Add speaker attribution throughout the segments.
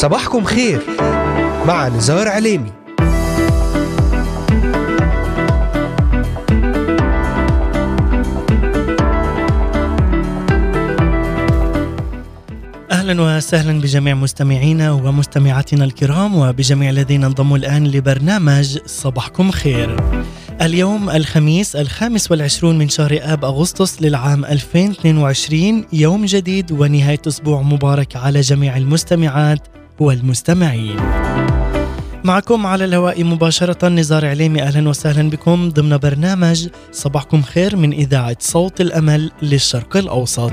Speaker 1: صباحكم خير مع نزار عليمي
Speaker 2: أهلا وسهلا بجميع مستمعينا ومستمعاتنا الكرام وبجميع الذين انضموا الآن لبرنامج صباحكم خير. اليوم الخميس الخامس والعشرون من شهر آب أغسطس للعام 2022 يوم جديد ونهاية أسبوع مبارك على جميع المستمعات والمستمعين. معكم على الهواء مباشرة نزار عليمي. أهلا وسهلا بكم. ضمن برنامج صباحكم خير من إذاعة صوت الأمل للشرق الأوسط.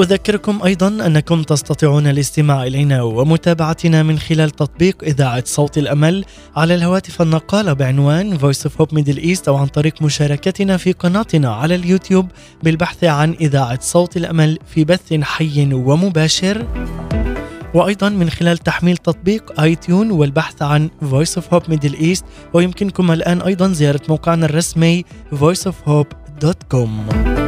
Speaker 2: أذكركم أيضا أنكم تستطيعون الاستماع إلينا ومتابعتنا من خلال تطبيق إذاعة صوت الأمل. على الهواتف النقالة بعنوان Voice of Hope Middle East أو عن طريق مشاركتنا في قناتنا على اليوتيوب بالبحث عن إذاعة صوت الأمل في بث حي ومباشر. وأيضا من خلال تحميل تطبيق iTunes والبحث عن Voice of Hope Middle East ويمكنكم الآن أيضا زيارة موقعنا الرسمي voiceofhope.com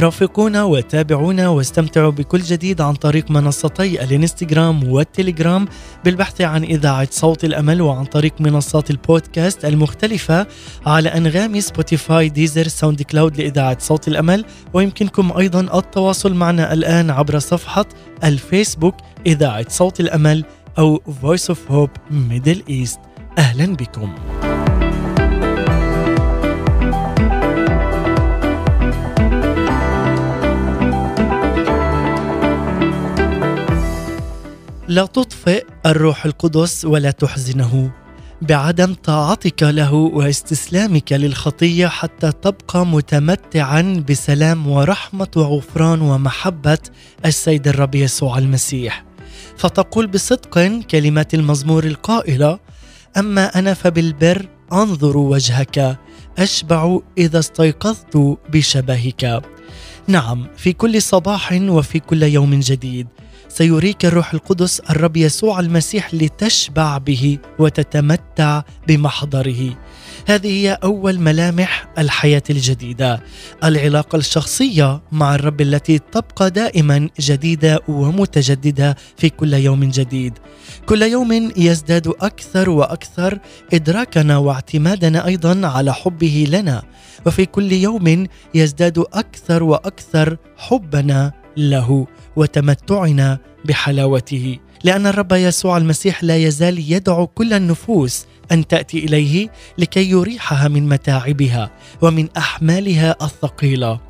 Speaker 2: رافقونا وتابعونا واستمتعوا بكل جديد عن طريق منصتي الانستغرام والتليجرام بالبحث عن إذاعة صوت الأمل وعن طريق منصات البودكاست المختلفة على أنغامي سبوتيفاي ديزر ساوند كلاود لإذاعة صوت الأمل ويمكنكم أيضا التواصل معنا الآن عبر صفحة الفيسبوك إذاعة صوت الأمل أو Voice of Hope Middle East. أهلا بكم. لا تطفئ الروح القدس ولا تحزنه. بعدم طاعتك له واستسلامك للخطية حتى تبقى متمتعا بسلام ورحمة وغفران ومحبة السيد الرب يسوع المسيح. فتقول بصدق كلمات المزمور القائلة أما أنا فبالبر أنظر وجهك أشبع إذا استيقظت بشبهك. نعم في كل صباح وفي كل يوم جديد. سيريك الروح القدس الرب يسوع المسيح لتشبع به وتتمتع بمحضره. هذه هي أول ملامح الحياة الجديدة. العلاقة الشخصية مع الرب التي تبقى دائما جديدة ومتجددة في كل يوم جديد. كل يوم يزداد أكثر وأكثر إدراكنا واعتمادنا أيضا على حبه لنا. وفي كل يوم يزداد أكثر وأكثر حبنا له. وتمتعنا بحلاوته. لأن الرب يسوع المسيح لا يزال يدعو كل النفوس أن تأتي إليه لكي يريحها من متاعبها ومن أحمالها الثقيلة.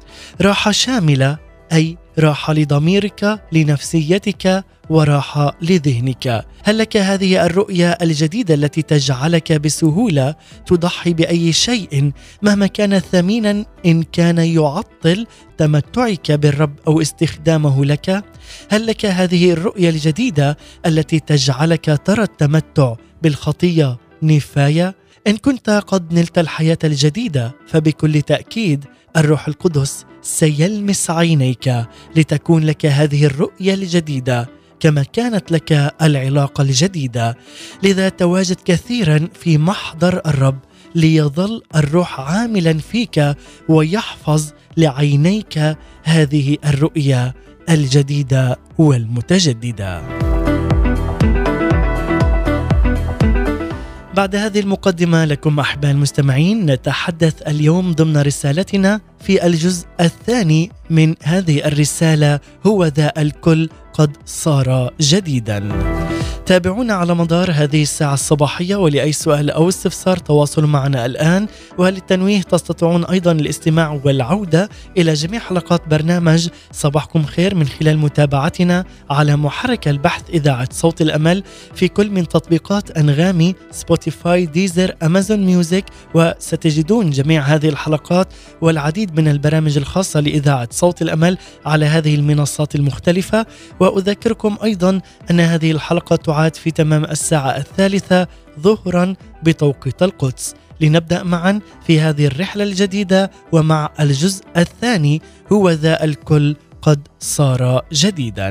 Speaker 2: راحة شاملة أي راحة لضميرك لنفسيتك وراحة لذهنك. هل لك هذه الرؤية الجديدة التي تجعلك بسهولة تضحي بأي شيء مهما كان ثمينا إن كان يعطل تمتعك بالرب أو استخدامه لك؟ هل لك هذه الرؤية الجديدة التي تجعلك ترى التمتع بالخطية نفاية؟ إن كنت قد نلت الحياة الجديدة فبكل تأكيد الروح القدس سيلمس عينيك لتكون لك هذه الرؤية الجديدة. كما كانت لك العلاقة الجديدة. لذا تواجد كثيرا في محضر الرب ليظل الروح عاملا فيك ويحفظ لعينيك هذه الرؤية الجديدة والمتجددة. بعد هذه المقدمة لكم أحباء المستمعين نتحدث اليوم ضمن رسالتنا في الجزء الثاني من هذه الرسالة هو ذا الكل قد صار جديدا. تابعونا على مدار هذه الساعة الصباحية ولأي سؤال أو استفسار تواصلوا معنا الآن. وللتنويه تستطيعون أيضا الاستماع والعودة إلى جميع حلقات برنامج صباحكم خير من خلال متابعتنا على محرك البحث إذاعة صوت الأمل في كل من تطبيقات أنغامي سبوتيفاي ديزر أمازون ميوزك وستجدون جميع هذه الحلقات والعديد من البرامج الخاصة لإذاعة صوت الأمل على هذه المنصات المختلفة. وأذكركم أيضا أن هذه الحلقة تعاد في تمام الساعة الثالثة ظهرا بتوقيت القدس. لنبدأ معا في هذه الرحلة الجديدة ومع الجزء الثاني هو ذا الكل قد صار جديدا.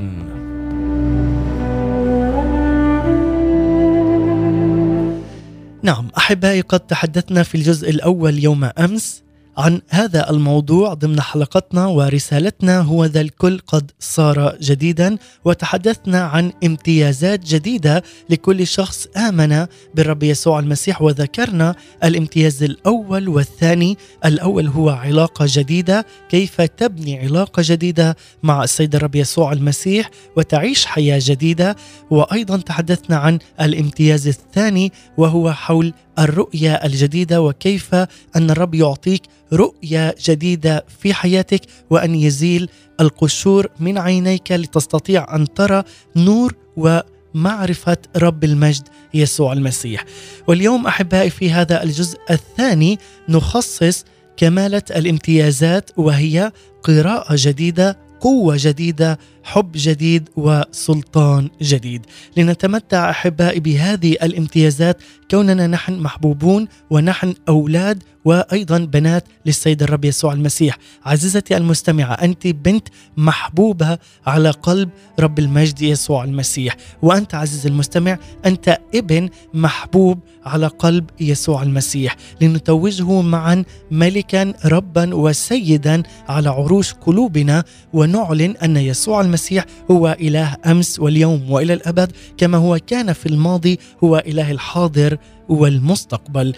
Speaker 2: نعم أحبائي قد تحدثنا في الجزء الأول يوم أمس عن هذا الموضوع ضمن حلقتنا ورسالتنا هو ذا الكل قد صار جديدا وتحدثنا عن امتيازات جديدة لكل شخص آمن بالرب يسوع المسيح وذكرنا الامتياز الأول والثاني. الأول هو علاقة جديدة كيف تبني علاقة جديدة مع السيد الرب يسوع المسيح وتعيش حياة جديدة. وأيضا تحدثنا عن الامتياز الثاني وهو حول الرؤية الجديدة وكيف أن الرب يعطيك رؤية جديدة في حياتك وأن يزيل القشور من عينيك لتستطيع أن ترى نور ومعرفة رب المجد يسوع المسيح. واليوم أحبائي في هذا الجزء الثاني نخصص كمالة الامتيازات وهي قراءة جديدة قوة جديدة حب جديد وسلطان جديد لنتمتع أحبائي بهذه الامتيازات كوننا نحن محبوبون ونحن أولاد وأيضا بنات للسيد الرب يسوع المسيح. عزيزتي المستمعة أنت بنت محبوبة على قلب رب المجد يسوع المسيح. وأنت عزيز المستمع أنت ابن محبوب على قلب يسوع المسيح. لنتوجه معا ملكا ربا وسيدا على عروش قلوبنا ونعلن أن يسوع المسيح هو إله أمس واليوم وإلى الأبد كما هو كان في الماضي هو إله الحاضر والمستقبل.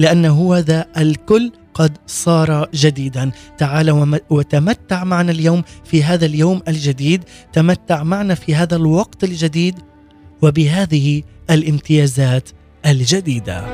Speaker 2: لأن هو ذا الكل قد صار جديدا. تعال وتمتع معنا اليوم في هذا اليوم الجديد. تمتع معنا في هذا الوقت الجديد وبهذه الامتيازات الجديدة.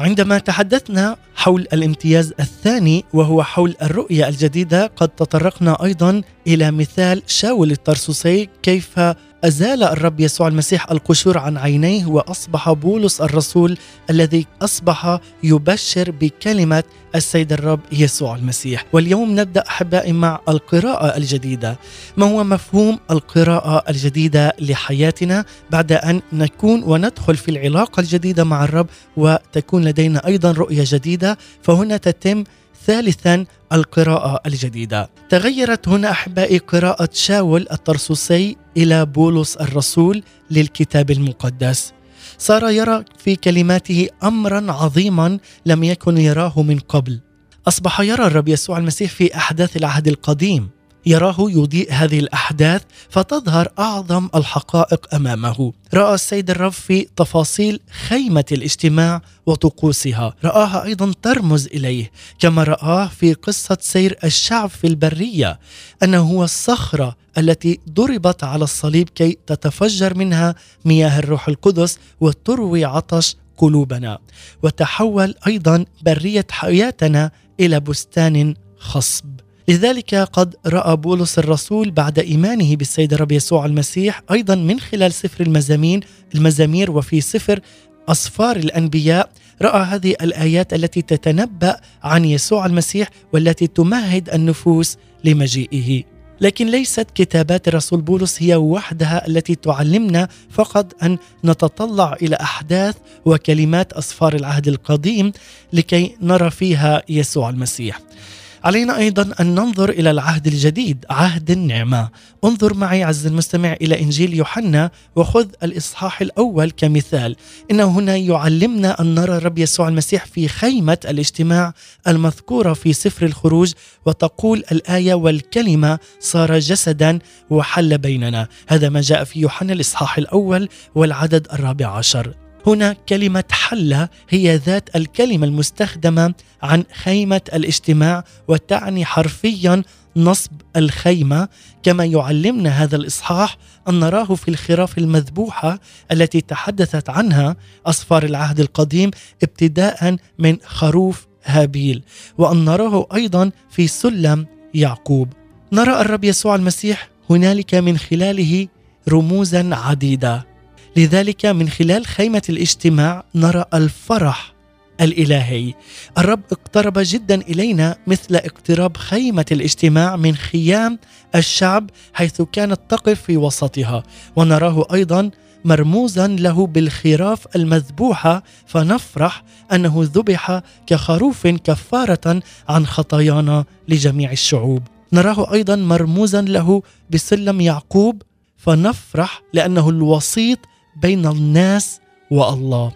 Speaker 2: عندما تحدثنا حول الامتياز الثاني وهو حول الرؤية الجديدة قد تطرقنا أيضا إلى مثال شاول الترسوسي كيف أزال الرب يسوع المسيح القشور عن عينيه وأصبح بولس الرسول الذي أصبح يبشر بكلمة السيد الرب يسوع المسيح. واليوم نبدأ أحبائي مع القراءة الجديدة. ما هو مفهوم القراءة الجديدة لحياتنا بعد أن نكون وندخل في العلاقة الجديدة مع الرب وتكون لدينا أيضا رؤية جديدة؟ فهنا تتم ثالثا القراءة الجديدة. تغيرت هنا أحبائي قراءة شاول الترسوسي إلى بولس الرسول للكتاب المقدس. صار يرى في كلماته أمرا عظيما لم يكن يراه من قبل. أصبح يرى الرب يسوع المسيح في أحداث العهد القديم. يراه يضيء هذه الأحداث فتظهر أعظم الحقائق أمامه. رأى السيد الرب في تفاصيل خيمة الاجتماع وطقوسها. رآها أيضا ترمز إليه كما رآه في قصة سير الشعب في البرية أنه هو الصخرة التي ضربت على الصليب كي تتفجر منها مياه الروح القدس وتروي عطش قلوبنا. وتحول أيضا برية حياتنا إلى بستان خصب. لذلك قد رأى بولس الرسول بعد إيمانه بالسيد الرب يسوع المسيح أيضا من خلال سفر المزامين المزامير وفي سفر اسفار الأنبياء. رأى هذه الآيات التي تتنبأ عن يسوع المسيح والتي تمهد النفوس لمجيئه. لكن ليست كتابات الرسول بولس هي وحدها التي تعلمنا فقط أن نتطلع إلى أحداث وكلمات اسفار العهد القديم لكي نرى فيها يسوع المسيح. علينا أيضا أن ننظر إلى العهد الجديد عهد النعمة. انظر معي عز المستمع إلى إنجيل يوحنا وخذ الإصحاح الأول كمثال. انه هنا يعلمنا أن نرى الرب يسوع المسيح في خيمة الاجتماع المذكورة في سفر الخروج وتقول الآية والكلمة صار جسدا وحل بيننا. هذا ما جاء في يوحنا الإصحاح الأول والعدد الرابع عشر. هنا كلمة حلة هي ذات الكلمة المستخدمة عن خيمة الاجتماع وتعني حرفيا نصب الخيمة. كما يعلمنا هذا الإصحاح أن نراه في الخراف المذبوحة التي تحدثت عنها أصفار العهد القديم ابتداء من خروف هابيل وأن نراه أيضا في سلم يعقوب. نرى الرب يسوع المسيح هنالك من خلاله رموزا عديده لذلك من خلال خيمة الاجتماع نرى الفرح الإلهي. الرب اقترب جدا إلينا مثل اقتراب خيمة الاجتماع من خيام الشعب حيث كانت تقف في وسطها، ونراه أيضا مرموزا له بالخراف المذبوحة فنفرح أنه ذبح كخروف كفارة عن خطايانا لجميع الشعوب. نراه أيضا مرموزا له بسلم يعقوب فنفرح لأنه الوسيط بين الناس والله.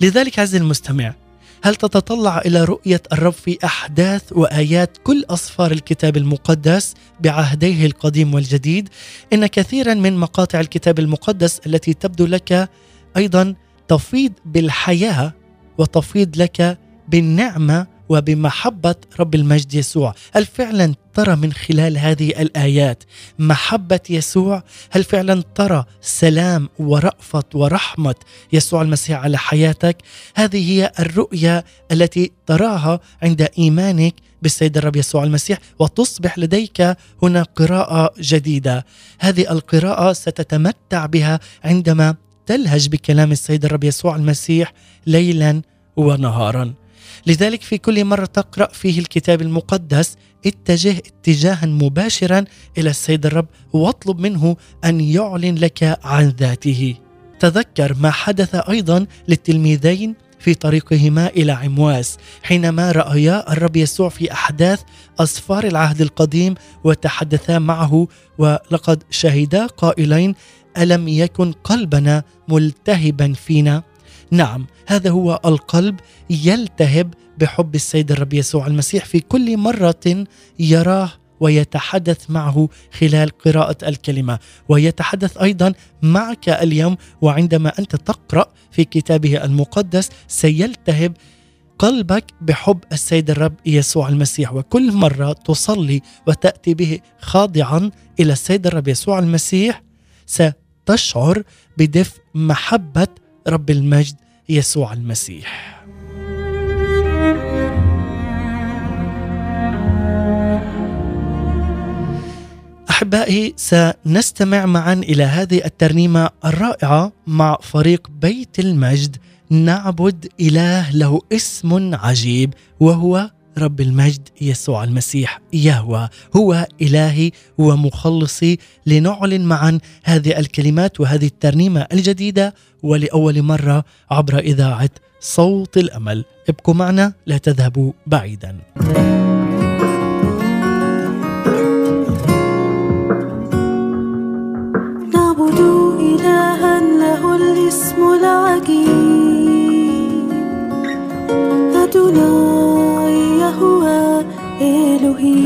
Speaker 2: لذلك عز المستمع هل تتطلع إلى رؤية الرب في أحداث وآيات كل اسفار الكتاب المقدس بعهديه القديم والجديد إن كثيرا من مقاطع الكتاب المقدس التي تبدو لك أيضا تفيض بالحياة وتفيض لك بالنعمة وبمحبة رب المجد يسوع. هل فعلا ترى من خلال هذه الآيات محبة يسوع؟ هل فعلا ترى سلام ورأفة ورحمة يسوع المسيح على حياتك؟ هذه هي الرؤية التي تراها عند إيمانك بالسيد الرب يسوع المسيح وتصبح لديك هنا قراءة جديدة. هذه القراءة ستتمتع بها عندما تلهج بكلام السيد الرب يسوع المسيح ليلا ونهارا. لذلك في كل مرة تقرأ فيه الكتاب المقدس اتجه اتجاها مباشرا إلى السيد الرب واطلب منه أن يعلن لك عن ذاته. تذكر ما حدث أيضا للتلميذين في طريقهما إلى عمواس حينما رأيا الرب يسوع في أحداث اسفار العهد القديم وتحدثا معه ولقد شهدا قائلين ألم يكن قلبنا ملتهبا فينا؟ نعم هذا هو القلب يلتهب بحب السيد الرب يسوع المسيح في كل مرة يراه ويتحدث معه خلال قراءة الكلمة. ويتحدث أيضا معك اليوم وعندما أنت تقرأ في كتابه المقدس سيلتهب قلبك بحب السيد الرب يسوع المسيح. وكل مرة تصلي وتأتي به خاضعا إلى السيد الرب يسوع المسيح ستشعر بدفء محبة رب المجد يسوع المسيح. أحبائي سنستمع معا إلى هذه الترنيمة الرائعة مع فريق بيت المجد. نعبد إله له اسم عجيب وهو رب المجد يسوع المسيح يهوى. هو إلهي ومخلصي. لنعلن معا هذه الكلمات وهذه الترنيمة الجديدة ولأول مرة عبر إذاعة صوت الأمل. ابقوا معنا لا تذهبوا بعيدا.
Speaker 3: نعبد إلها له الاسم العجيب. أدوناي يهوى إلهي.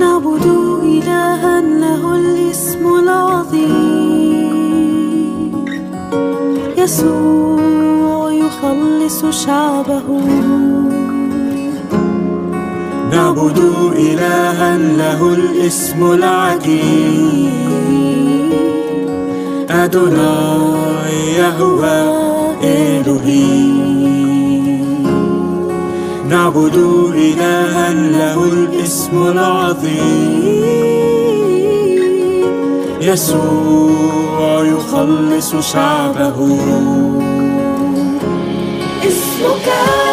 Speaker 3: نعبد إلها له الاسم العظيم. يسوع يخلص شعبه.
Speaker 4: نعبد إلها له الاسم العجيب أدوناي يهوى إلهي. نعبد إلها له الاسم العظيم. يسوع يخلص شعبه.
Speaker 3: اسمك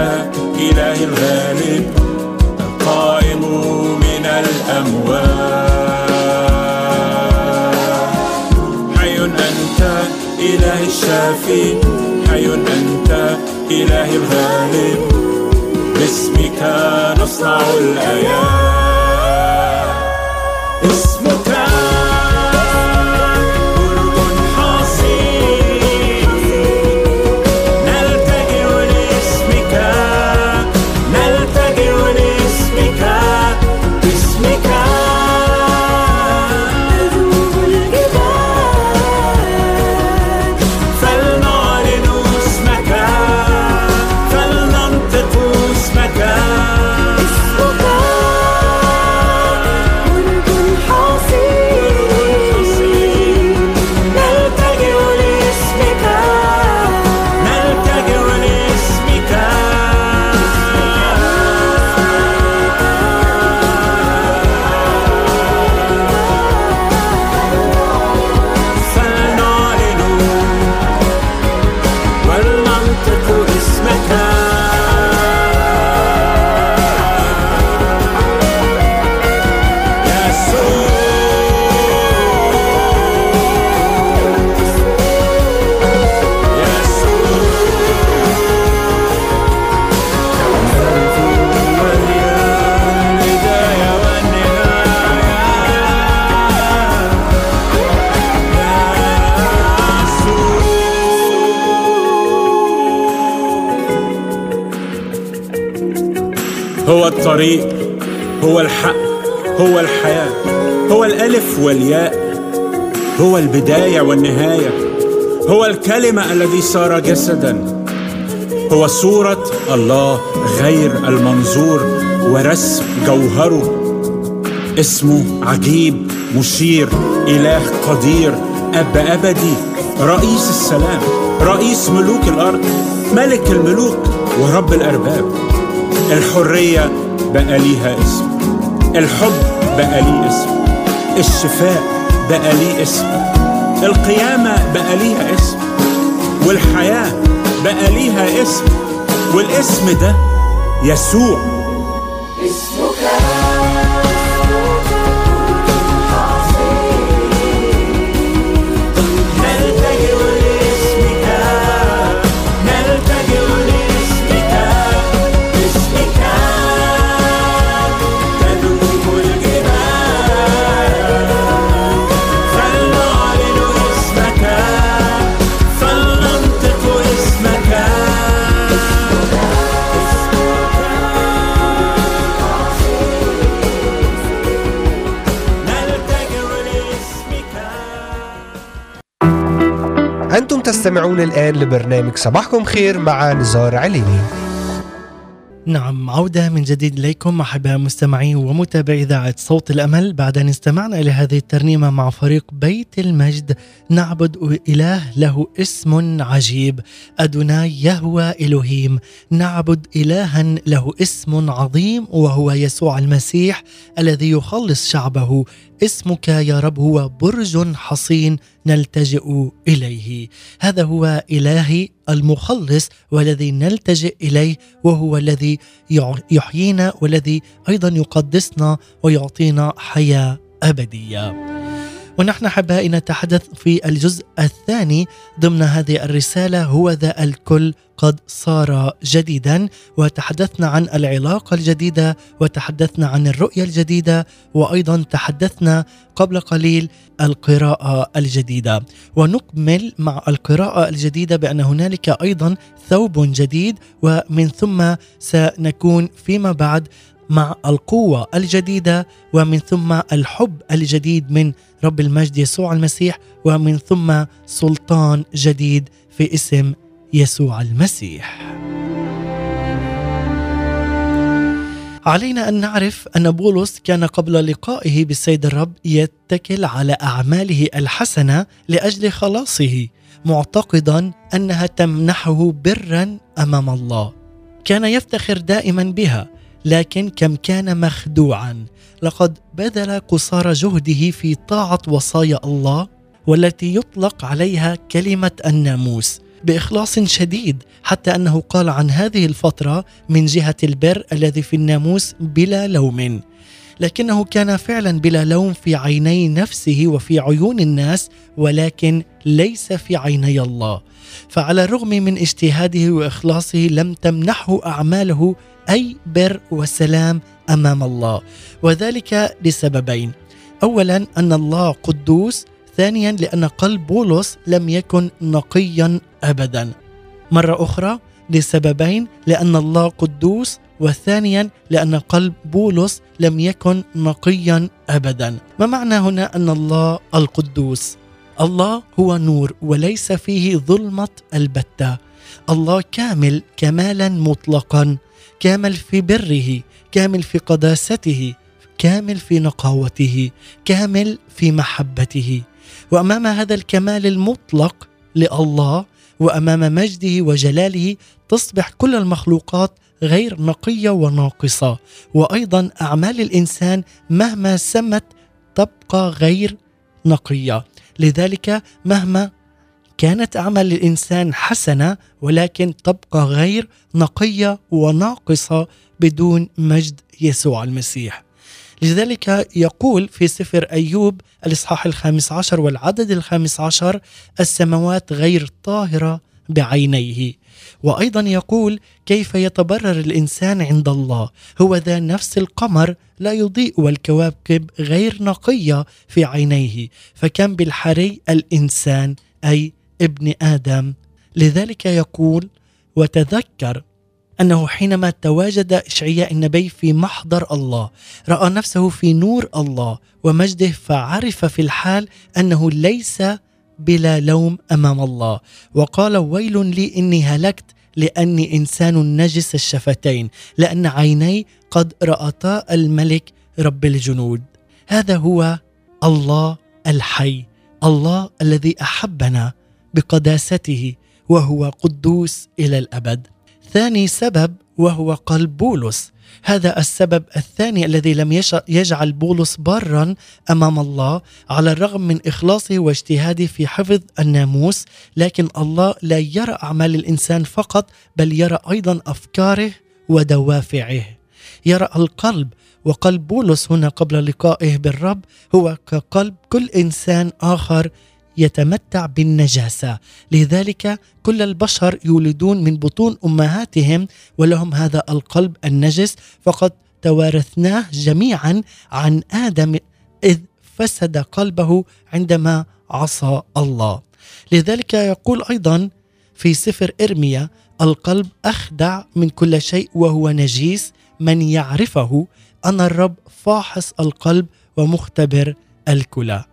Speaker 4: أنت إله الغالب القائم من الأموات حي أنت إله الشافي حي أنت إله الغالب. باسمك نصنع الآيات. اسمك الطريق هو الحق هو الحياة هو الألف والياء هو البداية والنهاية هو الكلمة الذي صار جسدا هو صورة الله غير المنظور ورسم جوهره اسمه عجيب مشير إله قدير أب أبدي رئيس السلام رئيس ملوك الأرض ملك الملوك ورب الأرباب الحرية بقى ليها اسم. الحب بقى ليه اسم. الشفاء بقى ليه اسم. القيامة بقى ليها اسم. والحياة بقى ليها اسم. والاسم ده يسوع. نلتجئ
Speaker 1: تستمعون الآن لبرنامج صباحكم خير مع نزار عليني.
Speaker 2: نعم عودة من جديد إليكم أحباء مستمعي ومتابعي إذاعة صوت الأمل. بعد أن استمعنا إلى هذه الترنيمة مع فريق بيت المجد نعبد إله له اسم عجيب أدوناي يهوى إلهيم. نعبد إلها له اسم عظيم وهو يسوع المسيح الذي يخلص شعبه. اسمك يا رب هو برج حصين نلتجئ إليه. هذا هو إلهي المخلص والذي نلتجئ إليه وهو الذي يحيينا والذي أيضا يقدسنا ويعطينا حياة أبدية. ونحن أحبائي نتحدث في الجزء الثاني ضمن هذه الرسالة هو ذا الكل قد صار جديدا. وتحدثنا عن العلاقة الجديدة وتحدثنا عن الرؤية الجديدة وأيضا تحدثنا قبل قليل القراءة الجديدة. ونكمل مع القراءة الجديدة بأن هنالك أيضا ثوب جديد ومن ثم سنكون فيما بعد مع القوة الجديدة ومن ثم الحب الجديد من رب المجد يسوع المسيح ومن ثم سلطان جديد في اسم يسوع المسيح. علينا أن نعرف أن بولس كان قبل لقائه بالسيد الرب يتكل على أعماله الحسنة لأجل خلاصه معتقدا أنها تمنحه برا أمام الله. كان يفتخر دائما بها لكن كم كان مخدوعا. لقد بذل قصارى جهده في طاعة وصايا الله والتي يطلق عليها كلمة الناموس بإخلاص شديد حتى أنه قال عن هذه الفترة من جهة البر الذي في الناموس بلا لوم. لكنه كان فعلا بلا لوم في عيني نفسه وفي عيون الناس ولكن ليس في عيني الله. فعلى الرغم من اجتهاده وإخلاصه لم تمنحه أعماله أي بر وسلام أمام الله. وذلك لسببين. اولا أن الله قدوس. ثانيا لأن قلب بولس لم يكن نقيا ابدا. مرة أخرى لسببين لأن الله قدوس. وثانيا لأن قلب بولس لم يكن نقيا ابدا. ما معنى هنا أن الله القدوس؟ الله هو نور وليس فيه ظلمة البتة. الله كامل كمالا مطلقا كامل في بره كامل في قداسته كامل في نقاوته كامل في محبته. وأمام هذا الكمال المطلق لله وأمام مجده وجلاله تصبح كل المخلوقات غير نقية وناقصة. وأيضا أعمال الإنسان مهما سمت تبقى غير نقية. لذلك مهما كانت أعمال الإنسان حسنة ولكن تبقى غير نقية وناقصة بدون مجد يسوع المسيح. لذلك يقول في سفر أيوب الإصحاح الخامس عشر والعدد الخامس عشر السماوات غير طاهرة بعينيه. وأيضا يقول كيف يتبرر الإنسان عند الله؟ هو ذا نفس القمر لا يضيء والكواكب غير نقية في عينيه. فكم بالحري الإنسان أي ابن آدم. لذلك يقول وتذكر أنه حينما تواجد إشعياء النبي في محضر الله رأى نفسه في نور الله ومجده فعرف في الحال أنه ليس بلا لوم أمام الله. وقال ويل لي إني هلكت لأني إنسان نجس الشفتين لأن عيني قد راتا الملك رب الجنود. هذا هو الله الحي الله الذي أحبنا. بقداسته وهو قدوس إلى الأبد. ثاني سبب وهو قلب بولس. هذا السبب الثاني الذي لم يجعل بولس برا أمام الله على الرغم من إخلاصه واجتهاده في حفظ الناموس لكن الله لا يرى أعمال الإنسان فقط بل يرى أيضا أفكاره ودوافعه. يرى القلب وقلب بولس هنا قبل لقائه بالرب هو كقلب كل إنسان آخر يتمتع بالنجاسة. لذلك كل البشر يولدون من بطون أمهاتهم ولهم هذا القلب النجس. فقد توارثناه جميعا عن آدم إذ فسد قلبه عندما عصى الله. لذلك يقول أيضا في سفر إرميا القلب أخدع من كل شيء وهو نجيس. من يعرفه أنا الرب فاحص القلب ومختبر الكلى.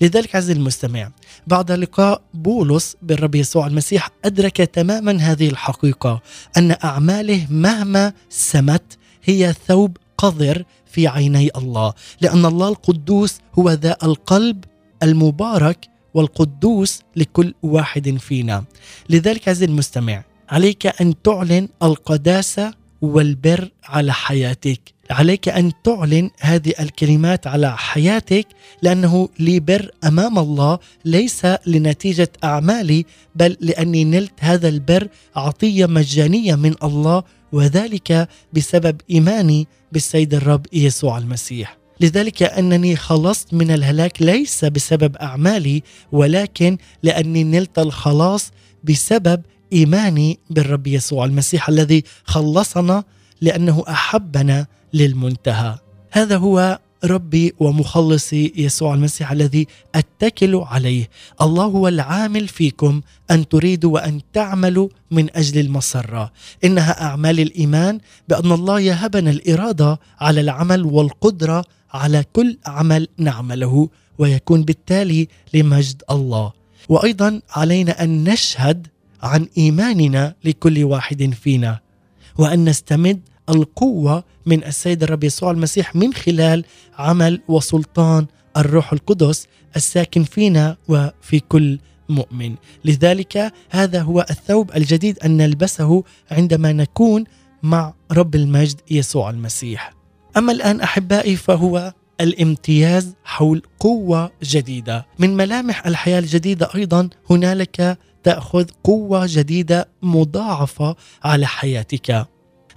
Speaker 2: لذلك عزيزي المستمع بعد لقاء بولس بالرب يسوع المسيح أدرك تماما هذه الحقيقة أن أعماله مهما سمت هي ثوب قذر في عيني الله لأن الله القدوس هو ذا القلب المبارك والقدوس لكل واحد فينا. لذلك عزيزي المستمع عليك أن تعلن القداسة والبر على حياتك. عليك أن تعلن هذه الكلمات على حياتك لأنه لي بر أمام الله ليس لنتيجة أعمالي بل لأني نلت هذا البر عطيه مجانية من الله وذلك بسبب إيماني بالسيد الرب يسوع المسيح. لذلك أنني خلصت من الهلاك ليس بسبب أعمالي ولكن لأني نلت الخلاص بسبب إيماني بالرب يسوع المسيح الذي خلصنا لأنه أحبنا للمنتهى. هذا هو ربي ومخلصي يسوع المسيح الذي أتكل عليه. الله هو العامل فيكم أن تريدوا وأن تعملوا من أجل المسرة. إنها أعمال الإيمان بأن الله يهبنا الإرادة على العمل والقدرة على كل عمل نعمله ويكون بالتالي لمجد الله. وأيضا علينا أن نشهد عن إيماننا لكل واحد فينا وأن نستمد القوة من السيد الرب يسوع المسيح من خلال عمل وسلطان الروح القدس الساكن فينا وفي كل مؤمن. لذلك هذا هو الثوب الجديد أن نلبسه عندما نكون مع رب المجد يسوع المسيح. أما الآن أحبائي فهو الامتياز حول قوة جديدة. من ملامح الحياة الجديدة أيضا هنالك تأخذ قوة جديدة مضاعفة على حياتك.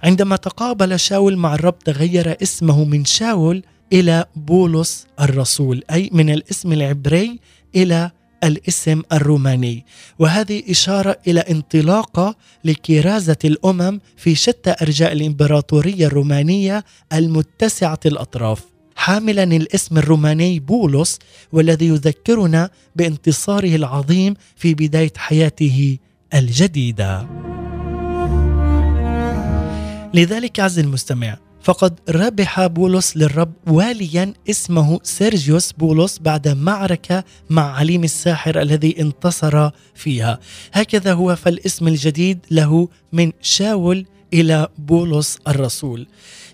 Speaker 2: عندما تقابل شاول مع الرب تغير اسمه من شاول إلى بولس الرسول أي من الاسم العبري إلى الاسم الروماني. وهذه إشارة إلى انطلاقة لكرازة الأمم في شتى أرجاء الإمبراطورية الرومانية المتسعة الأطراف. حاملا الاسم الروماني بولس والذي يذكرنا بانتصاره العظيم في بداية حياته الجديدة. لذلك عز المستمع فقد ربح بولس للرب واليا اسمه سيرجيوس بولس بعد معركة مع عليم الساحر الذي انتصر فيها. هكذا هو فالاسم الجديد له من شاول إلى بولس الرسول.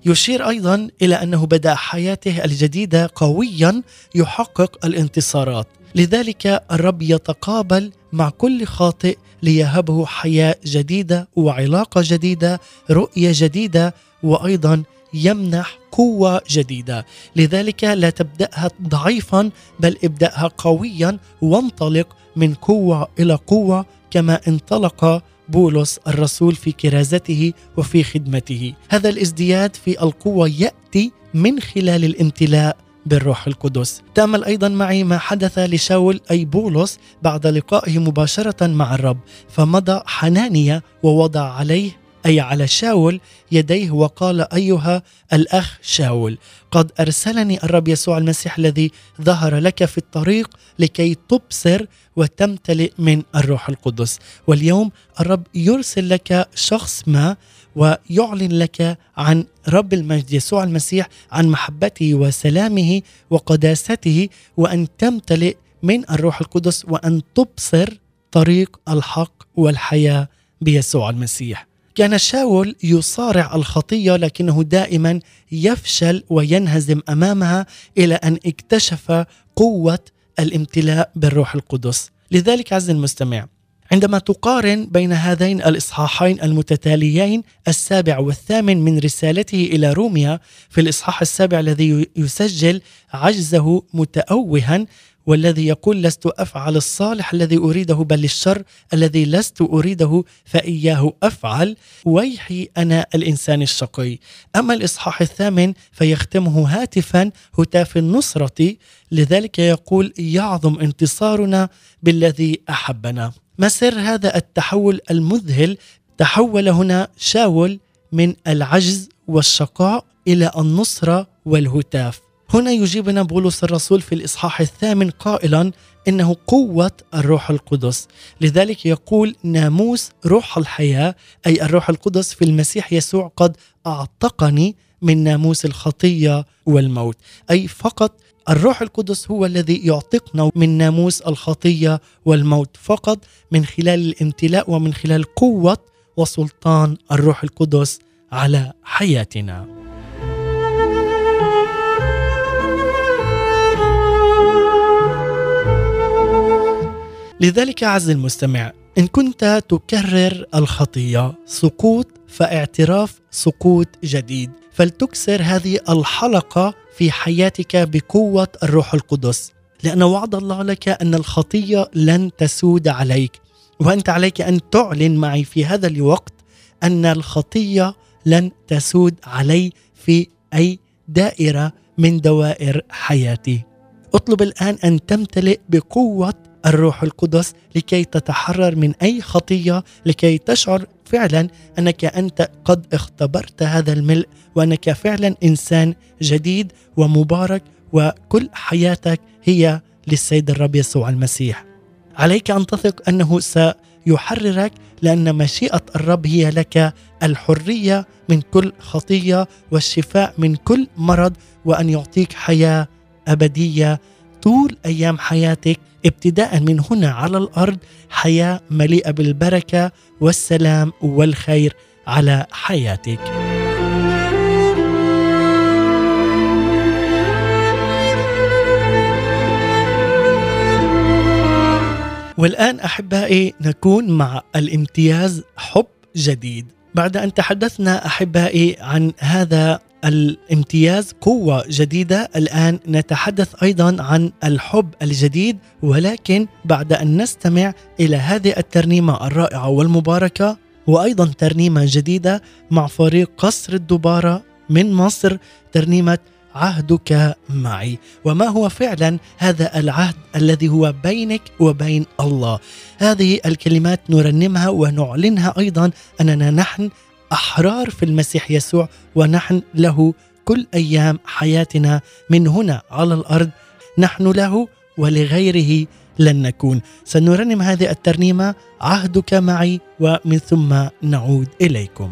Speaker 2: يشير أيضا إلى أنه بدأ حياته الجديدة قويا يحقق الانتصارات. لذلك الرب يتقابل مع كل خاطئ ليهبه حياة جديدة وعلاقة جديدة رؤية جديدة وأيضا يمنح قوة جديدة. لذلك لا تبدأها ضعيفا بل ابدأها قويا وانطلق من قوة إلى قوة كما انطلق بولس الرسول في كرازته وفي خدمته. هذا الازدياد في القوة يأتي من خلال الامتلاء بالروح القدس. تأمل أيضا معي ما حدث لشاول أي بولس بعد لقائه مباشرة مع الرب فمضى حنانيا ووضع عليه أي على شاول يديه وقال أيها الأخ شاول قد أرسلني الرب يسوع المسيح الذي ظهر لك في الطريق لكي تبصر وتمتلئ من الروح القدس. واليوم الرب يرسل لك شخص ما ويعلن لك عن رب المجد يسوع المسيح عن محبته وسلامه وقداسته وأن تمتلئ من الروح القدس وأن تبصر طريق الحق والحياة بيسوع المسيح. كان شاول يصارع الخطية لكنه دائما يفشل وينهزم أمامها إلى أن اكتشف قوة الامتلاء بالروح القدس. لذلك عز المستمع عندما تقارن بين هذين الإصحاحين المتتاليين السابع والثامن من رسالته إلى روميا في الإصحاح السابع الذي يسجل عجزه متأوها والذي يقول لست أفعل الصالح الذي أريده بل الشر الذي لست أريده فإياه أفعل. ويحي أنا الإنسان الشقي. أما الإصحاح الثامن فيختمه هاتفا هتاف النصرة لذلك يقول يعظم انتصارنا بالذي أحبنا. ما سر هذا التحول المذهل. تحول هنا شاول من العجز والشقاء إلى النصرة والهتاف. هنا يجيبنا بولس الرسول في الإصحاح الثامن قائلا إنه قوة الروح القدس. لذلك يقول ناموس روح الحياة أي الروح القدس في المسيح يسوع قد أعتقني من ناموس الخطية والموت. أي فقط الروح القدس هو الذي يعتقنا من ناموس الخطية والموت فقط من خلال الامتلاء ومن خلال قوة وسلطان الروح القدس على حياتنا. لذلك عز المستمع إن كنت تكرر الخطية سقوط فاعتراف سقوط جديد فلتكسر هذه الحلقة في حياتك بقوة الروح القدس. لأن وعد الله لك أن الخطية لن تسود عليك. وأنت عليك أن تعلن معي في هذا الوقت أن الخطية لن تسود علي في أي دائرة من دوائر حياتي. أطلب الآن أن تمتلئ بقوة الروح القدس لكي تتحرر من أي خطية لكي تشعر فعلا أنك أنت قد اختبرت هذا الملء وأنك فعلا إنسان جديد ومبارك وكل حياتك هي للسيد الرب يسوع المسيح. عليك أن تثق أنه سيحررك لأن مشيئة الرب هي لك الحرية من كل خطية والشفاء من كل مرض وأن يعطيك حياة أبدية طول أيام حياتك ابتداء من هنا على الأرض حياة مليئة بالبركة والسلام والخير على حياتك. والآن أحبائي نكون مع الامتياز حب جديد. بعد أن تحدثنا أحبائي عن هذا الامتياز قوة جديدة. الآن نتحدث أيضا عن الحب الجديد ولكن بعد أن نستمع إلى هذه الترنيمة الرائعة والمباركة وأيضا ترنيمة جديدة مع فريق قصر الدبارة من مصر ترنيمة عهدك معي. وما هو فعلا هذا العهد الذي هو بينك وبين الله؟ هذه الكلمات نرنمها ونعلنها أيضا أننا نحن أحرار في المسيح يسوع ونحن له كل أيام حياتنا من هنا على الأرض. نحن له ولغيره لن نكون. سنرنم هذه الترنيمة عهدك معي ومن ثم نعود
Speaker 3: إليكم.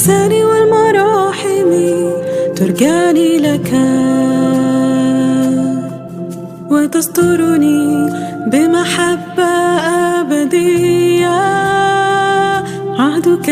Speaker 3: بالإحسان والمراحم ترجعني لك وتسترني بمحبة أبدية عهدك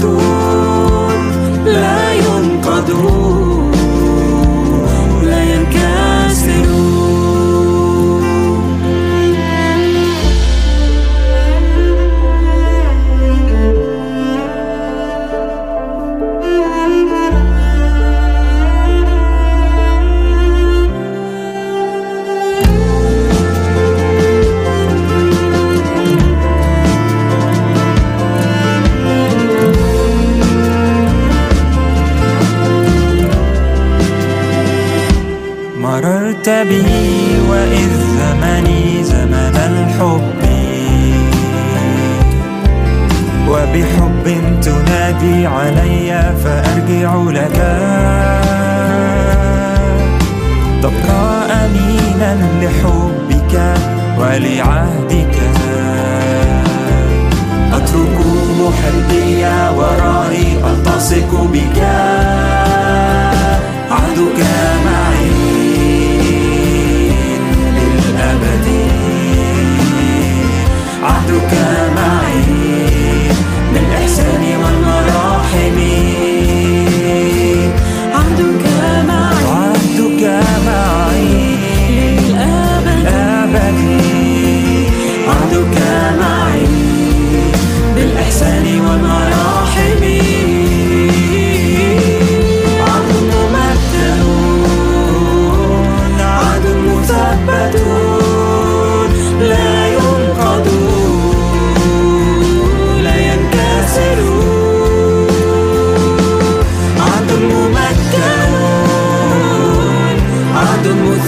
Speaker 3: tú.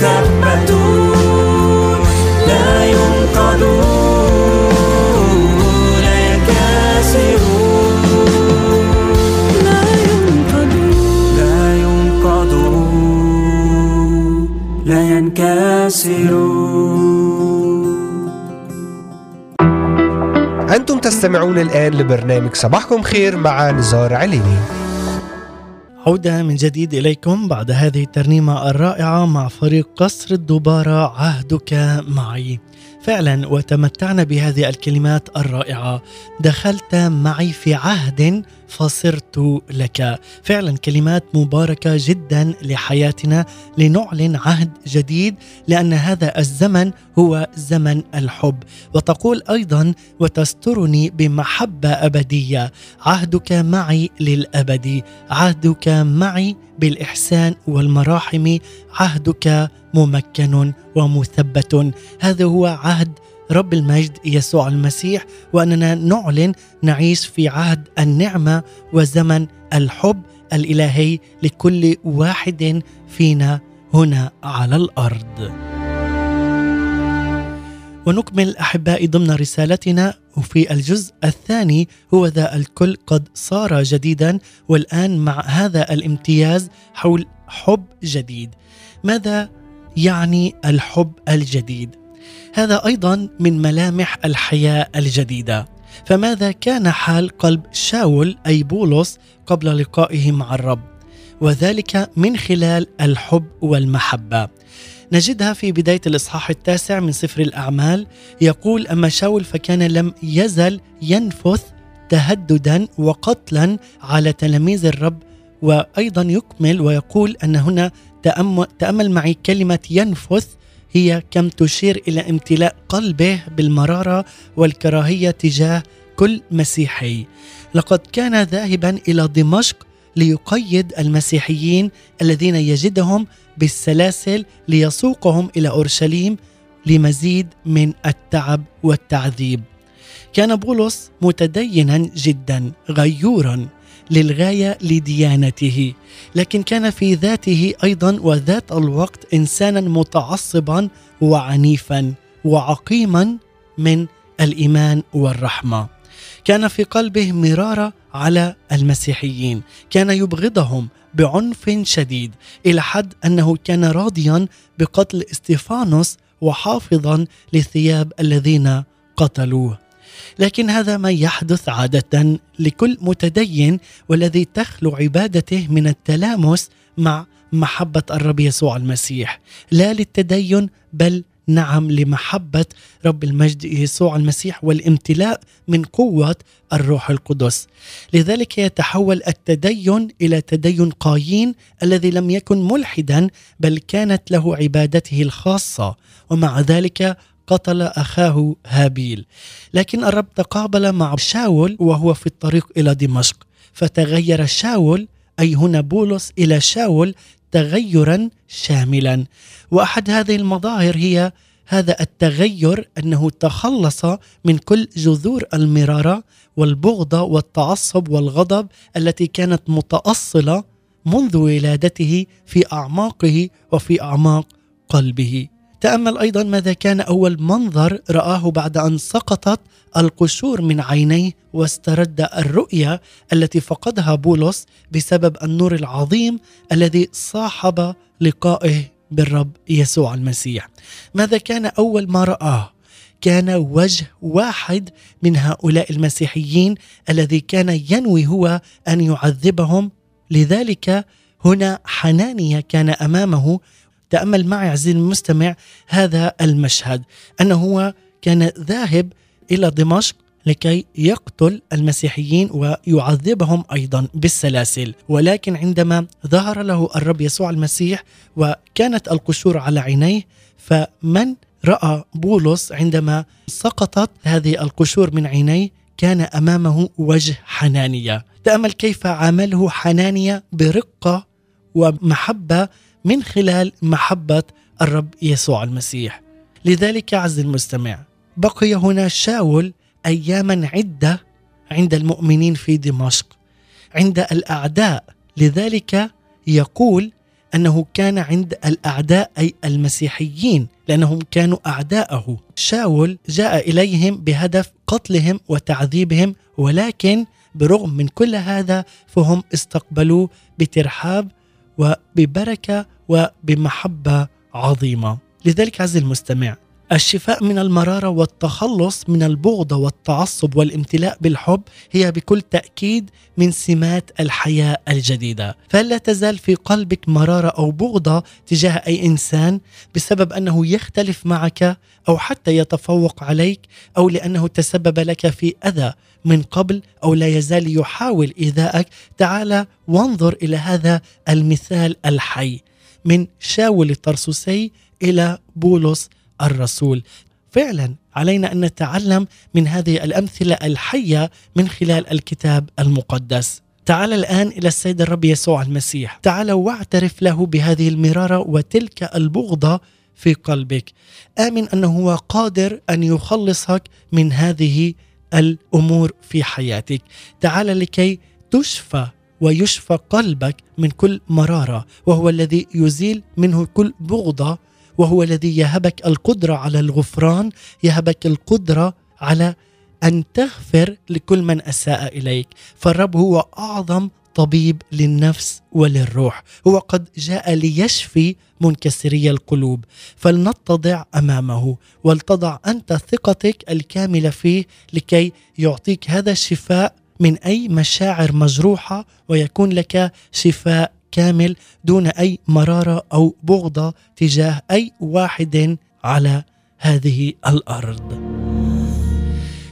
Speaker 3: لا ينقض لا ينكسر لا ينقض لا ينقض لا ينكسر
Speaker 1: أنتم تستمعون الآن لبرنامج صباحكم خير مع نزار عليني.
Speaker 2: عودة من جديد إليكم بعد هذه الترنيمة الرائعة مع فريق قصر الدبارة عهدك معي. فعلا وتمتعنا بهذه الكلمات الرائعة. دخلت معي في عهد فصرت لك. فعلا كلمات مباركة جدا لحياتنا لنعلن عهد جديد لأن هذا الزمن هو زمن الحب. وتقول أيضا وتسترني بمحبة أبدية. عهدك معي للأبد. عهدك معي بالإحسان والمراحم. عهدك ممكن ومثبت هذا هو عهد رب المجد يسوع المسيح وأننا نعلن نعيش في عهد النعمة وزمن الحب الإلهي لكل واحد فينا هنا على الأرض. ونكمل أحبائي ضمن رسالتنا وفي الجزء الثاني هو ذا الكل قد صار جديدا والآن مع هذا الامتياز حول حب جديد. ماذا يعني الحب الجديد؟ هذا أيضا من ملامح الحياة الجديدة. فماذا كان حال قلب شاول أي بولس قبل لقائه مع الرب؟ وذلك من خلال الحب والمحبة. نجدها في بداية الإصحاح التاسع من سفر الأعمال يقول أما شاول فكان لم يزل ينفث تهددا وقتلا على تلاميذ الرب وأيضا يكمل ويقول أن هنا تأمل معي كلمة ينفث هي كم تشير إلى امتلاء قلبه بالمرارة والكراهية تجاه كل مسيحي لقد كان ذاهبا إلى دمشق ليقيد المسيحيين الذين يجدهم بالسلاسل ليسوقهم إلى أورشليم لمزيد من التعب والتعذيب. كان بولس متدينا جدا غيورا للغاية لديانته، لكن كان في ذاته أيضا وذات الوقت انسانا متعصبا وعنيفا وعقيما من الإيمان والرحمة. كان في قلبه مرارة على المسيحيين، كان يبغضهم بعنف شديد إلى حد أنه كان راضيا بقتل إستيفانوس وحافظا لثياب الذين قتلوه لكن هذا ما يحدث عادة لكل متدين والذي تخلو عبادته من التلامس مع محبة الرب يسوع المسيح. لا للتدين بل نعم لمحبة رب المجد يسوع المسيح والامتلاء من قوة الروح القدس. لذلك يتحول التدين إلى تدين قايين الذي لم يكن ملحدا بل كانت له عبادته الخاصة. ومع ذلك قتل أخاه هابيل. لكن الرب تقابل مع شاول وهو في الطريق إلى دمشق. فتغير شاول أي هنا بولس إلى شاول تغيرا شاملا. وأحد هذه المظاهر هي هذا التغير أنه تخلص من كل جذور المرارة والبغضه والتعصب والغضب التي كانت متأصلة منذ ولادته في أعماقه وفي أعماق قلبه. تأمل أيضا ماذا كان أول منظر رآه بعد أن سقطت القشور من عينيه واسترد الرؤيه التي فقدها بولس بسبب النور العظيم الذي صاحب لقائه بالرب يسوع المسيح. ماذا كان أول ما رآه؟ كان وجه واحد من هؤلاء المسيحيين الذي كان ينوي هو أن يعذبهم. لذلك هنا حنانيا كان أمامه تأمل معي عزيزي المستمع هذا المشهد. أنه هو كان ذاهب إلى دمشق لكي يقتل المسيحيين ويعذبهم أيضا بالسلاسل. ولكن عندما ظهر له الرب يسوع المسيح وكانت القشور على عينيه فمن رأى بولس عندما سقطت هذه القشور من عينيه كان أمامه وجه حنانية. تأمل كيف عامله حنانية برقة ومحبة من خلال محبة الرب يسوع المسيح. لذلك عز المستمع بقي هنا شاول أياما عدة عند المؤمنين في دمشق عند الأعداء. لذلك يقول أنه كان عند الأعداء أي المسيحيين لأنهم كانوا أعداءه. شاول جاء إليهم بهدف قتلهم وتعذيبهم ولكن برغم من كل هذا فهم استقبلوه بترحاب وببركة وبمحبة عظيمة. لذلك عز المستمع الشفاء من المرارة والتخلص من البغضه والتعصب والامتلاء بالحب هي بكل تأكيد من سمات الحياة الجديدة، فهل لا تزال في قلبك مرارة أو بغضه تجاه أي إنسان بسبب أنه يختلف معك أو حتى يتفوق عليك أو لأنه تسبب لك في أذى من قبل أو لا يزال يحاول إيذائك، تعال وانظر إلى هذا المثال الحي من شاول الطرسوسي إلى بولس الرسول. فعلا علينا أن نتعلم من هذه الأمثلة الحية من خلال الكتاب المقدس. تعال الآن إلى السيد الرب يسوع المسيح. تعال واعترف له بهذه المرارة وتلك البغضة في قلبك. آمن أنه هو قادر أن يخلصك من هذه الأمور في حياتك. تعال لكي تشفى ويشفى قلبك من كل مرارة وهو الذي يزيل منه كل بغضة وهو الذي يهبك القدرة على الغفران يهبك القدرة على أن تغفر لكل من أساء إليك. فالرب هو أعظم طبيب للنفس وللروح. هو قد جاء ليشفي منكسري القلوب. فلنتضع أمامه ولتضع أنت ثقتك الكاملة فيه لكي يعطيك هذا الشفاء من أي مشاعر مجروحة ويكون لك شفاء كامل دون أي مرارة أو بغضة تجاه أي واحد على هذه الأرض.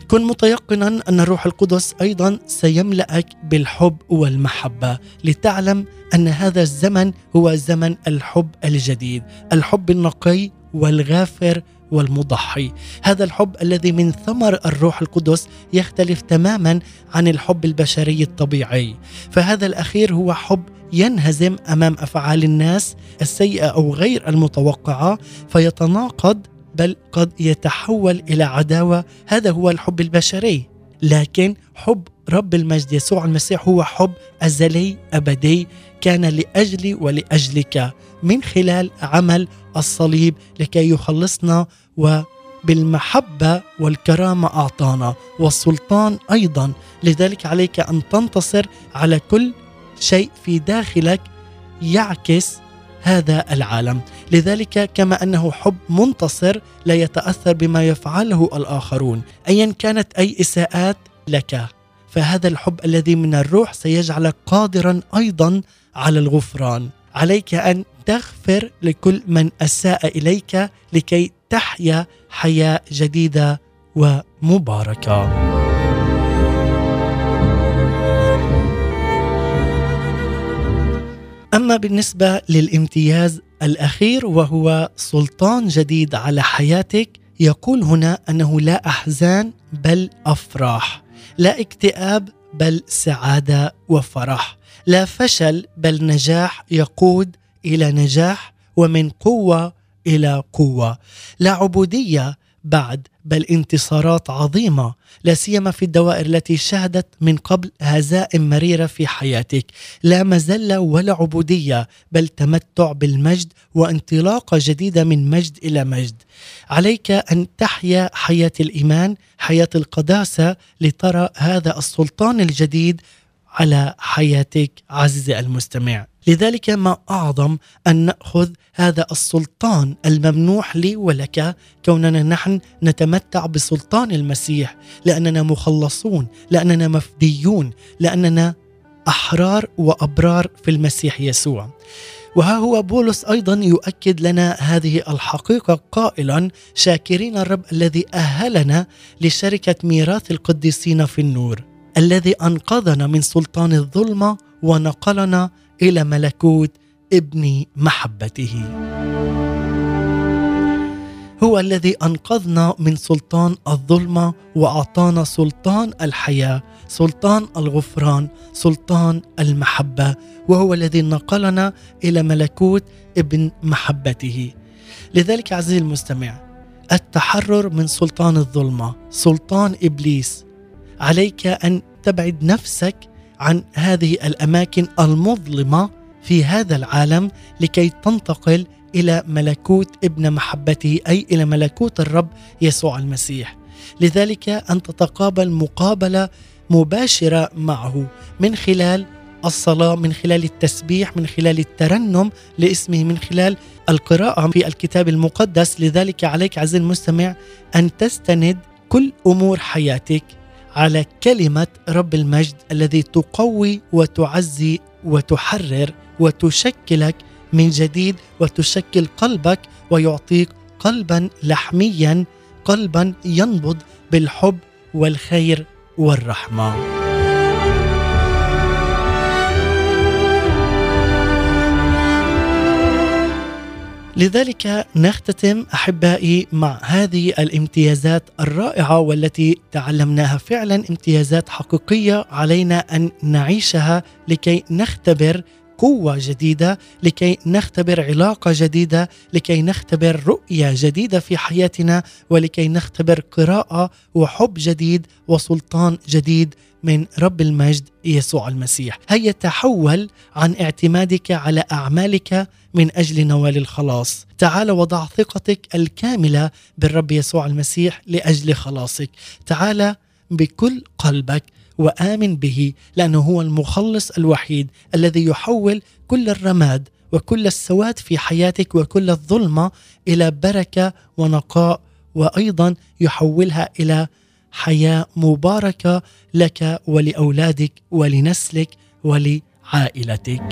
Speaker 2: كن متيقنا أن الروح القدس أيضا سيملأك بالحب والمحبة. لتعلم أن هذا الزمن هو زمن الحب الجديد، الحب النقي والغافر والمضحي. هذا الحب الذي من ثمر الروح القدس يختلف تماما عن الحب البشري الطبيعي. فهذا الأخير هو حب ينهزم أمام أفعال الناس السيئة أو غير المتوقعة فيتناقض بل قد يتحول إلى عداوة. هذا هو الحب البشري. لكن حب رب المجد يسوع المسيح هو حب أزلي أبدي كان لأجلي ولأجلك من خلال عمل الصليب لكي يخلصنا وبالمحبة والكرامة أعطانا. والسلطان أيضا. لذلك عليك أن تنتصر على كل شيء في داخلك يعكس هذا العالم. لذلك كما أنه حب منتصر لا يتأثر بما يفعله الآخرون. ايا كانت أي إساءات لك فهذا الحب الذي من الروح سيجعلك قادرا أيضا على الغفران. عليك أن تغفر لكل من أساء إليك لكي تحيا حياة جديدة ومباركة. أما بالنسبة للامتياز الأخير وهو سلطان جديد على حياتك يقول هنا أنه لا أحزان بل أفراح لا اكتئاب بل سعادة وفرح لا فشل بل نجاح يقود إلى نجاح ومن قوة إلى قوة لا عبودية بعد بل انتصارات عظيمة لا سيما في الدوائر التي شهدت من قبل هزائم مريرة في حياتك. لا مزله ولا عبودية بل تمتع بالمجد وانطلاقه جديده من مجد إلى مجد. عليك أن تحيا حياة الإيمان حياة القداسة لترى هذا السلطان الجديد على حياتك عزيزي المستمع. لذلك ما أعظم أن نأخذ هذا السلطان الممنوح لي ولك كوننا نحن نتمتع بسلطان المسيح لأننا مخلصون لأننا مفديون لأننا أحرار وأبرار في المسيح يسوع. وها هو بولس أيضا يؤكد لنا هذه الحقيقة قائلا شاكرين الرب الذي أهلنا لشركة ميراث القديسين في النور الذي أنقذنا من سلطان الظلمة ونقلنا إلى ملكوت ابن محبته. هو الذي أنقذنا من سلطان الظلمة وأعطانا سلطان الحياة سلطان الغفران سلطان المحبة وهو الذي نقلنا إلى ملكوت ابن محبته. لذلك عزيزي المستمع التحرر من سلطان الظلمة سلطان إبليس عليك أن تبعد نفسك عن هذه الأماكن المظلمة في هذا العالم لكي تنتقل إلى ملكوت ابن محبته أي إلى ملكوت الرب يسوع المسيح. لذلك أن تتقابل مقابلة مباشرة معه من خلال الصلاة من خلال التسبيح من خلال الترنم لاسمه من خلال القراءة في الكتاب المقدس. لذلك عليك عزيزي المستمع أن تستند كل أمور حياتك على كلمة رب المجد الذي تقوي وتعزي وتحرر وتشكلك من جديد وتشكل قلبك ويعطيك قلبا لحميا قلبا ينبض بالحب والخير والرحمة. لذلك نختتم أحبائي مع هذه الامتيازات الرائعة والتي تعلمناها فعلا امتيازات حقيقية علينا أن نعيشها لكي نختبر قوة جديدة لكي نختبر علاقة جديدة لكي نختبر رؤية جديدة في حياتنا ولكي نختبر قراءة وحب جديد وسلطان جديد من رب المجد يسوع المسيح. هيا تحول عن اعتمادك على أعمالك من أجل نوال الخلاص. تعال وضع ثقتك الكاملة بالرب يسوع المسيح لأجل خلاصك. تعال بكل قلبك وآمن به لأنه هو المخلص الوحيد الذي يحول كل الرماد وكل السواد في حياتك وكل الظلمة إلى بركة ونقاء وأيضا يحولها إلى حياة مباركة لك ولأولادك ولنسلك ولعائلتك.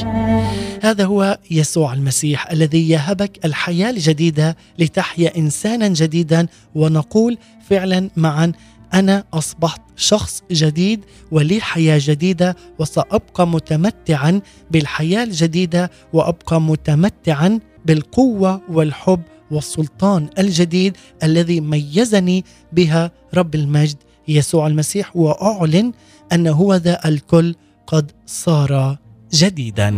Speaker 2: هذا هو يسوع المسيح الذي يهبك الحياة الجديدة لتحيا إنسانا جديدا ونقول فعلا معا أنا أصبحت شخص جديد ولي حياة جديدة وسأبقى متمتعا بالحياة الجديدة وأبقى متمتعا بالقوة والحب والسلطان الجديد الذي ميزني بها رب المجد يسوع المسيح وأعلن أن هو ذا الكل قد صار جديدا.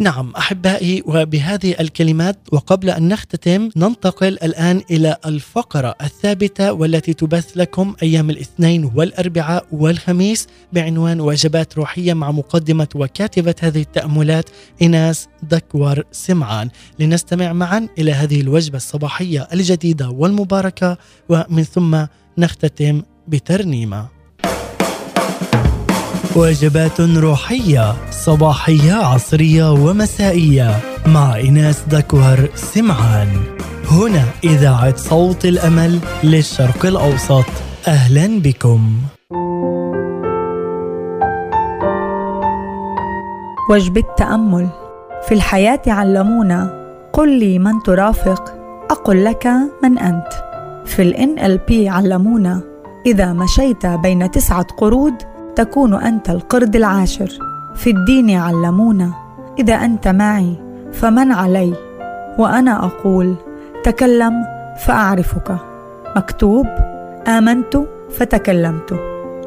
Speaker 2: نعم أحبائي وبهذه الكلمات وقبل أن نختتم ننتقل الآن إلى الفقرة الثابتة والتي تبث لكم أيام الاثنين والأربعاء والخميس بعنوان وجبات روحية مع مقدمة وكاتبة هذه التأملات ايناس دكور سمعان. لنستمع معا إلى هذه الوجبة الصباحية الجديدة والمباركة ومن ثم نختتم بترنيمة. وجبات روحية صباحية عصرية ومسائية. مع إناس دكوهر سمعان. هنا إذاعة صوت الأمل للشرق الأوسط. أهلا بكم.
Speaker 5: وجبة تأمل في الحياة علمونا قل لي من ترافق أقل لك من أنت. في ال NLP علمونا إذا مشيت بين تسعة قرود تكون أنت القرد العاشر. في الدين علمونا إذا أنت معي فمن علي. وأنا أقول تكلم فأعرفك. مكتوب آمنت فتكلمت.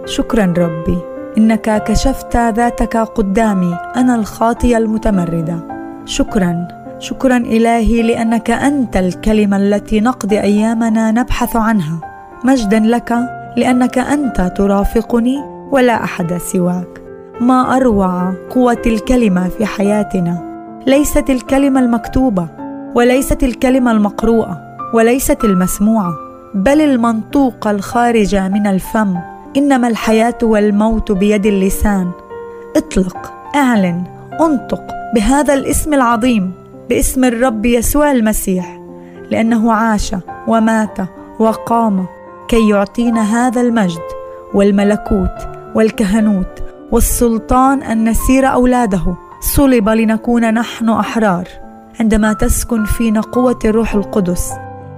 Speaker 5: شكرا ربي إنك كشفت ذاتك قدامي أنا الخاطية المتمردة شكرا شكرا إلهي لأنك أنت الكلمة التي نقضي أيامنا نبحث عنها. مجدا لك لأنك أنت ترافقني ولا أحد سواك. ما أروع قوة الكلمة في حياتنا. ليست الكلمة المكتوبة وليست الكلمة المقروءة وليست المسموعة بل المنطوقه الخارجه من الفم. إنما الحياة والموت بيد اللسان. اطلق أعلن انطق بهذا الاسم العظيم باسم الرب يسوع المسيح. لأنه عاش ومات وقام كي يعطينا هذا المجد والملكوت والكهنوت والسلطان أن نسير أولاده. صلب لنكون نحن أحرار. عندما تسكن فينا قوة الروح القدس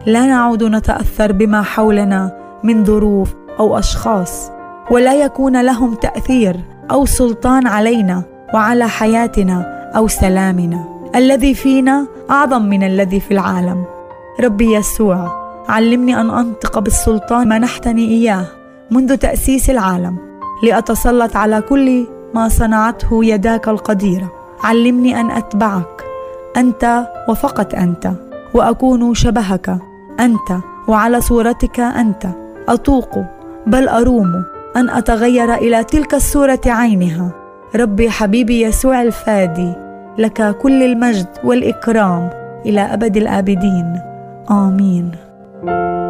Speaker 5: لا نعود نتأثر بما حولنا من ظروف أو أشخاص ولا يكون لهم تأثير أو سلطان علينا وعلى حياتنا أو سلامنا. الذي فينا أعظم من الذي في العالم. ربي يسوع علمني أن أنطق بالسلطان منحتني إياه منذ تأسيس العالم. لأتسلط على كل ما صنعته يداك القديره علمني أن أتبعك. أنت وفقط أنت. وأكون شبهك. أنت وعلى صورتك أنت. اطوق بل أروم. أن أتغير إلى تلك الصورة عينها. ربي حبيبي يسوع الفادي لك كل المجد والإكرام إلى أبد الآبدين. آمين.
Speaker 2: نعم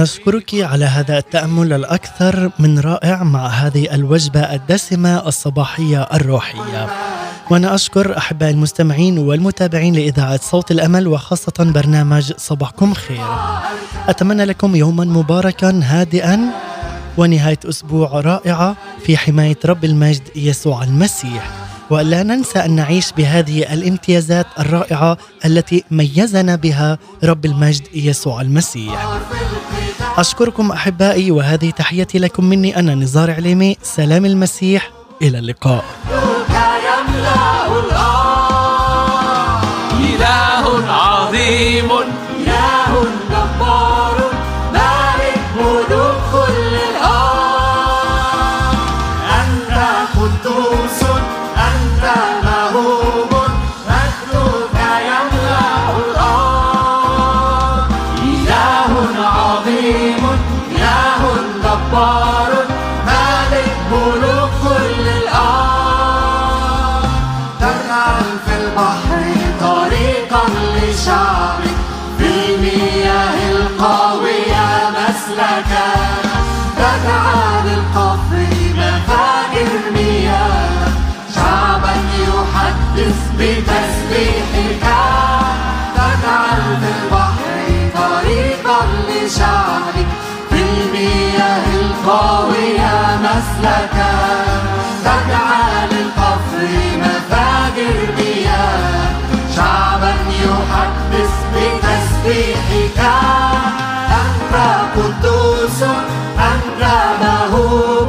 Speaker 2: نشكرك على هذا التأمل الأكثر من رائع مع هذه الوجبة الدسمة الصباحية الروحية. وأنا أشكر أحبائي المستمعين والمتابعين لإذاعة صوت الأمل وخاصة برنامج صباحكم خير. أتمنى لكم يوما مباركا هادئا ونهاية أسبوع رائعة في حماية رب المجد يسوع المسيح. ولا ننسى أن نعيش بهذه الامتيازات الرائعة التي ميزنا بها رب المجد يسوع المسيح. أشكركم أحبائي وهذه تحيتي لكم مني أنا نزار عليمي سلام المسيح إلى اللقاء.
Speaker 3: لشعبك في المياه القوية مسلكا تجعل القفر مفاجر مياه. شعبا يحدث بتسبيحك. تجعل في البحر طريقا لشعبك في المياه القوية مسلكا تجعل القفر بتسبيحك أنت قدوس أنت مهوب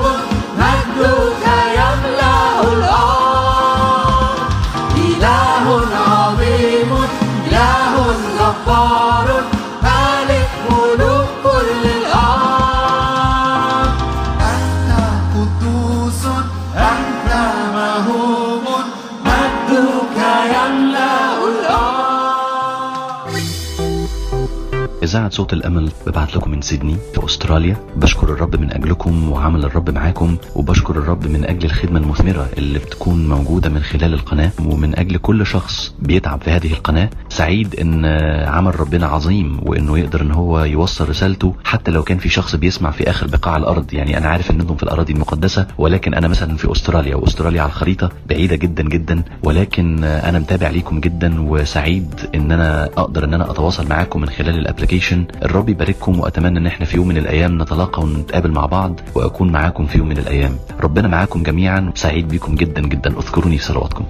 Speaker 6: صوت الأمل ببعت لكم من سيدني في أستراليا. بشكر الرب من أجلكم وعمل الرب معاكم وبشكر الرب من أجل الخدمة المثمرة اللي بتكون موجودة من خلال القناة ومن أجل كل شخص بيتعب في هذه القناة. سعيد إن عمل ربنا عظيم وإنه يقدر إن هو يوصل رسالته حتى لو كان في شخص بيسمع في آخر بقاع الأرض. يعني أنا عارف إنكم في الأراضي المقدسة ولكن أنا مثلا في أستراليا وأستراليا على الخريطة بعيدة جدا جدا ولكن أنا متابع ليكم جدا وسعيد إن أنا أقدر إن أنا أتواصل معاكم من خلال الأبلكيشن الرب يبارككم وأتمنى إن إحنا في يوم من الأيام نتلاقى ونتقابل مع بعض وأكون معاكم في يوم من الأيام. ربنا معاكم جميعا سعيد بيكم جدا جدا. اذكروني في صلواتكم.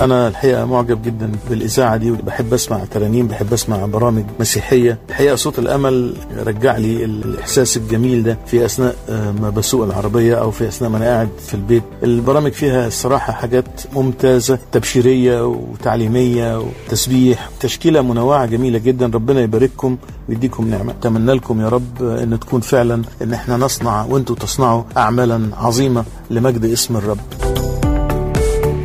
Speaker 7: أنا الحقيقة معجب جدا بالإذاعة دي بحب أسمع ترانيم بحب أسمع برامج مسيحية. الحقيقة صوت الأمل رجع لي الإحساس الجميل ده في أثناء آه، ما بسوق العربية أو في أثناء ما أنا قاعد في البيت. البرامج فيها الصراحة حاجات ممتازة تبشيرية وتعليمية وتسبيح تشكيلة منوعة جميلة جدا. ربنا يبارككم ويديكم نعمة. أتمنى لكم يا رب أن تكون فعلا أن إحنا نصنع وأنتوا تصنعوا أعمالا عظيمة لمجد اسم الرب.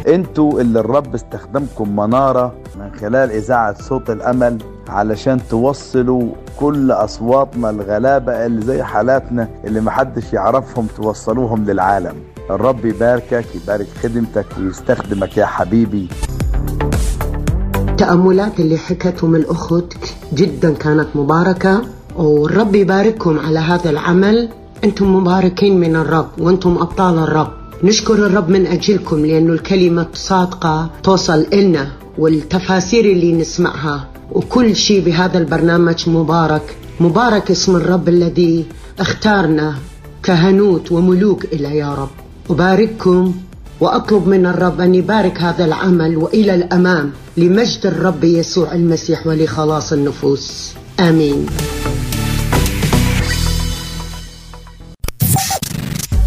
Speaker 8: أنتوا اللي الرب استخدمكم منارة من خلال إذاعة صوت الأمل علشان توصلوا كل أصواتنا الغلابة اللي زي حالاتنا اللي محدش يعرفهم توصلوهم للعالم. الرب يباركك يبارك خدمتك ويستخدمك يا حبيبي.
Speaker 9: التأملات اللي حكتهم الأخت جدا كانت مباركة والرب يبارككم على هذا العمل. أنتم مباركين من الرب وأنتم أبطال الرب. نشكر الرب من أجلكم لأنه الكلمة صادقة توصل إلنا والتفاسير اللي نسمعها وكل شيء بهذا البرنامج مبارك. مبارك اسم الرب الذي اختارنا كهنوت وملوك إلى يا رب. أبارككم وأطلب من الرب أن يبارك هذا العمل وإلى الأمام لمجد الرب يسوع المسيح ولخلاص النفوس. آمين.